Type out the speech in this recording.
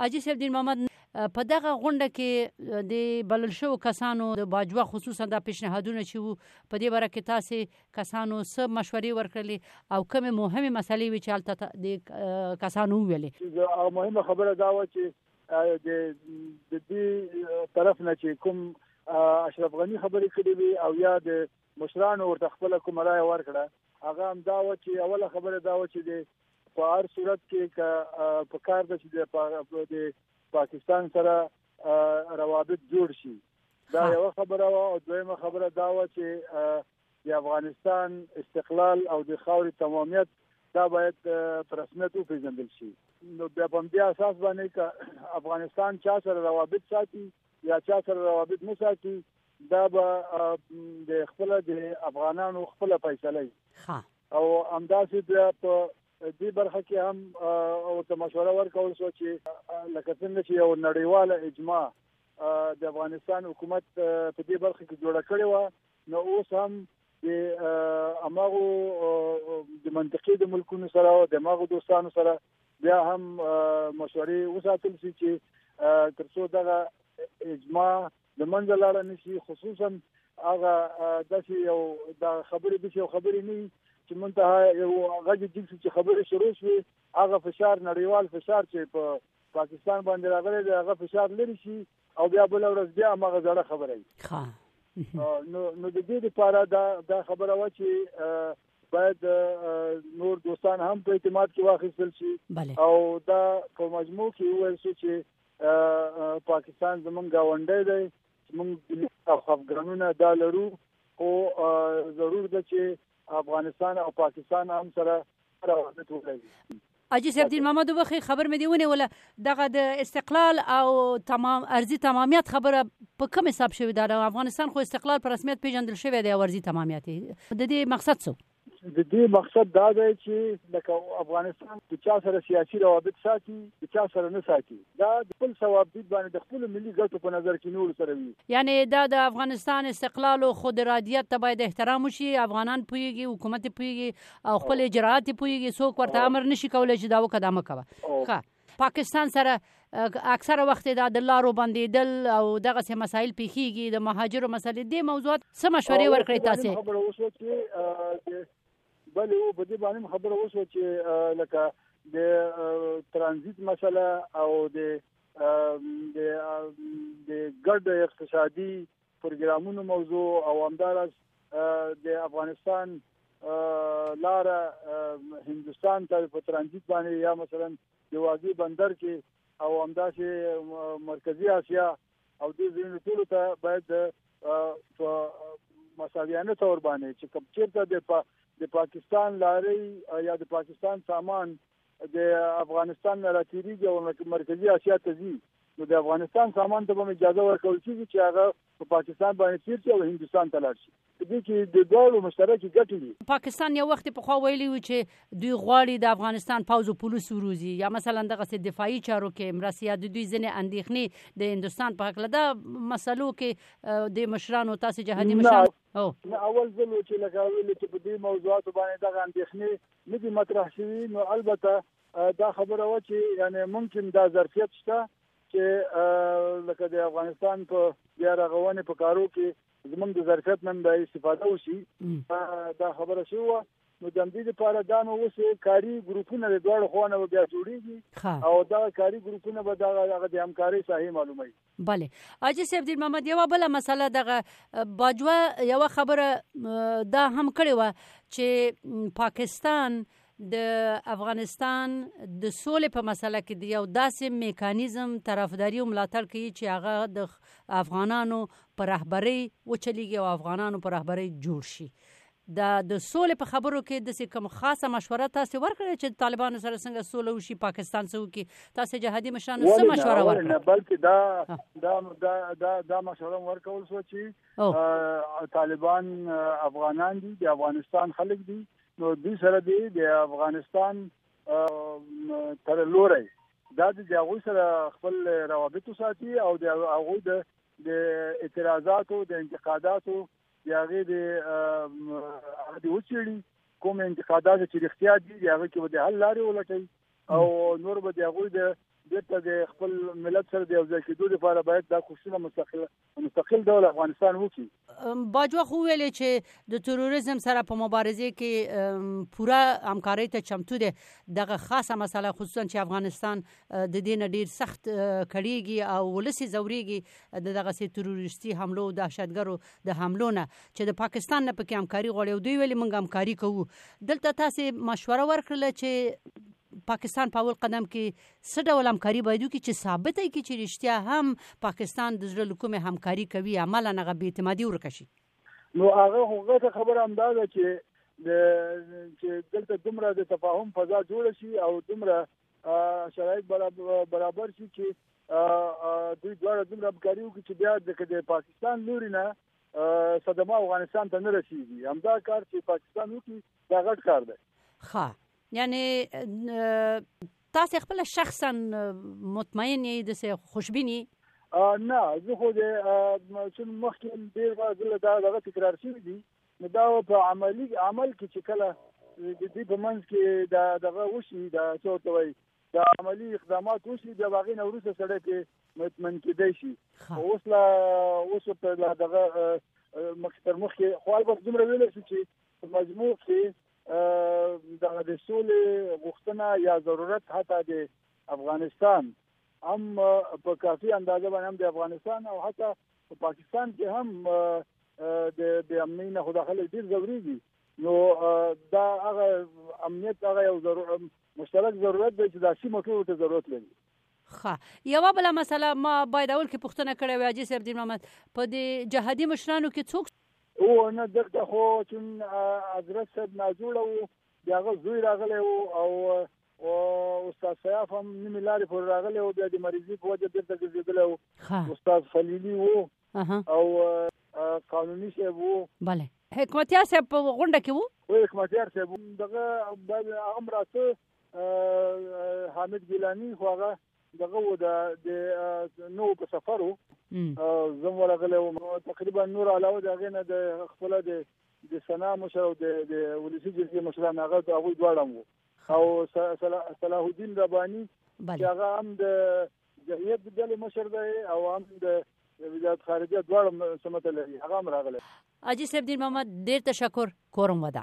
حاجي صاحب دین محمد په دغه غونډه کې د بلل شوو کسانو د باجوه خصوصا دا پیشنهادونه چې وو په دې باره کې تاسو کسانو څه مشورې ورکړلې او کومې مهمې مسلې وي چې هلته د کسانو ویلې او مهمه خبره دا و چې د د دې طرف نه چې کوم اشرف غنی خبرې کړې وي او یا د مشرانو ورته خپل کوم رائے ورکړه هغه هم دا و چې اوله خبره دا و چې د په هر صورت کې که په کار ده چې د پاکستان سره روابط جوړ شي دا یو خبره او دویمه خبره دا و چې د افغانستان استقلال او د خاورې تمامیت دا باید پر رسمیت وپیژندل شي نو بیا په دې اساس باندې چې افغانستان چا سره روابط ساتي یا چا سره روابط نه ساتي دا به د خپل د افغانانو خپل فیصله وي او همداسې بیا په دې برخه کې هم ورته مشوره ورکول شو چې لکه څنګه چې یو نړیواله اجماع د افغانستان حکومت په دې برخه کې جوړه کړې و نو اوس هم د امغو د منطقې د ملکونو سره او د امغو دوستانو سره بیا هم مشورې وساتل شي چې ترڅو دغه اجماع د منځه لاړه نشي خصوصا هغه داسې یو د خبرې داسې یو خبرې نه چې مونږ ته یو غږ جګ چې خبرې شروع شي هغه فشار نړیوال فشار چې په پاکستان باندې راغلی دی هغه فشار لري شي او بیا بل ورځ بیا هغه زړه خبره وي ها نو نو د دې لپاره دا دا خبره و چې باید نور دوستان هم په اعتماد کې واخیستل شي او دا په مجموع کې وایي چې پاکستان زمونږ گاونډی دی زمونږ افغانونه دا لرو خو ضرور ده چې افغانستان او پاکستان هم سره روابط ولري اجي صاحب دین محمد وبخي خبر مې دیونه ولا دغه د استقلال او تمام ارزي تمامیت خبره په کوم حساب شوی دا افغانستان خو استقلال په رسمیت پیژندل شوی دی او ارزي تمامیت د دې مقصد څه د دې مقصد دا دی چې لکه افغانستان د چا سره سیاسي روابط ساتي د چا سره نه ساتي دا د خپل ثوابدید باندې د خپل ملي ګټو په نظر کې نور سره وي یعنی دا د افغانستان استقلال او خود ارادیت ته باید احترام وشي افغانان پویږي حکومت پویږي او خپل اجرات پویږي څوک ورته امر نشي کولای چې دا وکړه دا مکوه ښه پاکستان سره اکثره وخت دا د لارو بندیدل او دغه سه مسایل پیخیږي د مهاجرو مسلې دې موضوعات سم مشورې ورکړي تاسو خبره وشو چې بل یو په دې باندې خبره وشو چې لکه د ترانزیت مسله او د د د ګډ اقتصادي پروګرامونو موضوع او همدارس د افغانستان لار هندستان ته په ترانزیت باندې یا مثلا د واګي بندر کې او همداسې مرکزی اسیا او د ځینو ټولو ته باید په مساویانه تور باندې چې کوم چیرته د د پاکستان لارې یا د پاکستان سامان د افغانستان نه راتېرېږي او مرکزي اسیا ته ځي نو د افغانستان سامان ته به اجازه ورکول کېږي چې هغه په پاکستان باندې تېر شي او هندوستان ته لاړ شي په دې کې د دواړو مشترکې ګټې دي پاکستان یو وخت پخوا ویلي و چې دوی غواړي د افغانستان پوځ او پولیس وروزي یا مثلا دغسې دفاعي چارو کې مرسته یا د دوی ځینې اندېښنې د هندوستان په هکله دا مسلو کې د مشرانو تاسې جهادي مشرانو نه اول ځل و چې لکه ویلې چې په دې موضوعاتو باندې دغه اندېښنې نه دي مطرح شوي نو البته دا خبره وه چې یعنې ممکن دا ظرفیت شته چې لکه د افغانستان په بیا رغونې په کارو کې زمونږ د ظرفیت نن به استفاده وشي دا خبره شو نو د دې لپاره دا نو اوس کاری ګروپونه د دوړ خوانه بیا جوړیږي او دا کاری ګروپونه به دا هغه د همکاري ساحه معلومه بله حاجی صاحب دیر محمد یو بل مسله دغه باجوه یو خبره دا هم کړې و چې پاکستان د افغانستان د سولې په مسله کې دی یو داسې میکانیزم طرفداري او ملاتړ کوي چې هغه د افغانانو پر رهبرۍ وچلیږي او افغانانو پر رهبرۍ جوړ شي د د سولې په خبرو کې دسې کوم خاصه مشوره تاسې ورکړه چې د طالبانو سره څنګه سوله وشي پاکستان څه وکړي تاسې جهادي مشرانو څه مشوره ورکړه نه بلکې دا دا دا دا, دا مشوره ورکول سو چې طالبان افغانان دي د افغانستان خلک دي نو دوی سره دی د افغانستان تر لوري دا د هغه سره خپل روابط ساتي او د هغه د د اعتراضاتو د انتقاداتو د هغې د هغه دې وڅېړي کوم انتقادات چې رښتیا دي د هغه کې به د حل لارې ولټي او نور به د هغوی د بیرته د خپل ملت سره د یو ځای کېدو لپاره باید دا کوششونه مستقل مستقل ډول افغانستان وکړي باجوه خو ویلې چې د تروریزم سره په مبارزه کې پوره همکارۍ ته چمتو دی دغه خاصه مسله خصوصا چې افغانستان د دې نه ډیر سخت کړیږي او ولسی زوریږي د دغه سي تروریستي حملو او دهشتګرو د حملو نه چې د پاکستان نه پکې همکاري غواړي او دوی ویلي موږ همکاري کوو دلته تاسو مشوره ورکړل چې پاکستان په اول قدم کې څه ډول همکاري باید وکړي چې ثابته کړي چې رښتیا هم پاکستان د زړه له کومې همکاري کوي عملا هغه بې اعتمادي ورکه شي نو هغه هغه خبره هم ده چې د چې دلته دومره د تفاهم فضا جوړ شي او دومره شرایط برابر شي چې دوی دواړه دومره همکاري وکړي چې بیا د پاکستان لوري نه صدمه افغانستان ته نه رسیږي همدا کار چې پاکستان وکړي دا غټ کار دی ښه یعنی تاسو خپل شخصا مطمئن یې د سه خوشبینی نه زه خو د څن مخکې ډیر وازل دا دغه تکرار شوی دی نو دا په عملی عمل کې چې کله د دې په منځ کې دا دغه وشي دا څه ورته وایي دا عملی اقدامات وشي بیا به هغې نه وروسته سړی پرې مطمئن کېدای شي اوس لا اوس ورته لا دغه مخکې تر مخکې خو البته دومره ویلی شو چې په مجموع کې دغه د سولې غوښتنه یا ضرورت حتی د افغانستان هم په کافي اندازه باندې هم د افغانستان او حتی په پاکستان کې هم د بې امنۍ نه خو دا خلک ډېر ځورېږي نو دا هغه امنیت هغه یو ضرور مشترک ضرورت دی چې دا سیمه ټول ته ضرورت لري خا یو بل مسله ما باید اول کې پښتنه کړې وي چې عبد محمد په دې جهادي مشرانو کې څوک او نه دغه خو چې حضرت صاحب نازوړ وو دغه زوی راغلی وو او خو استاد سیاف هم نیمې لارې پورې راغلی و، بیا د مریضي په وجه بېرته ګرځېدلی و. استاد خلیلي و او قانوني صاحب و. بله. حکمتیار صاحب په غونډه کې و؟ هو حکمتیار صاحب دغه باید هغه هم راته حامد ګیلاني خو هغه دغه و د نو په سفر و زه هم ورغلی وم تقریبا نور علاوه د هغې نه د خپله د د سنا مشر او د ولسي جرګې مشران هغه د هغوی دواړه هم وو او صلاح الدین ربانی چې هغه هم د جمعیت د ډلې مشر دی او هم د وزارت خارجه دواړه سمته لري هغه هم راغلی اجي صاحب دیر محمد ډیر تشکر کورم ودا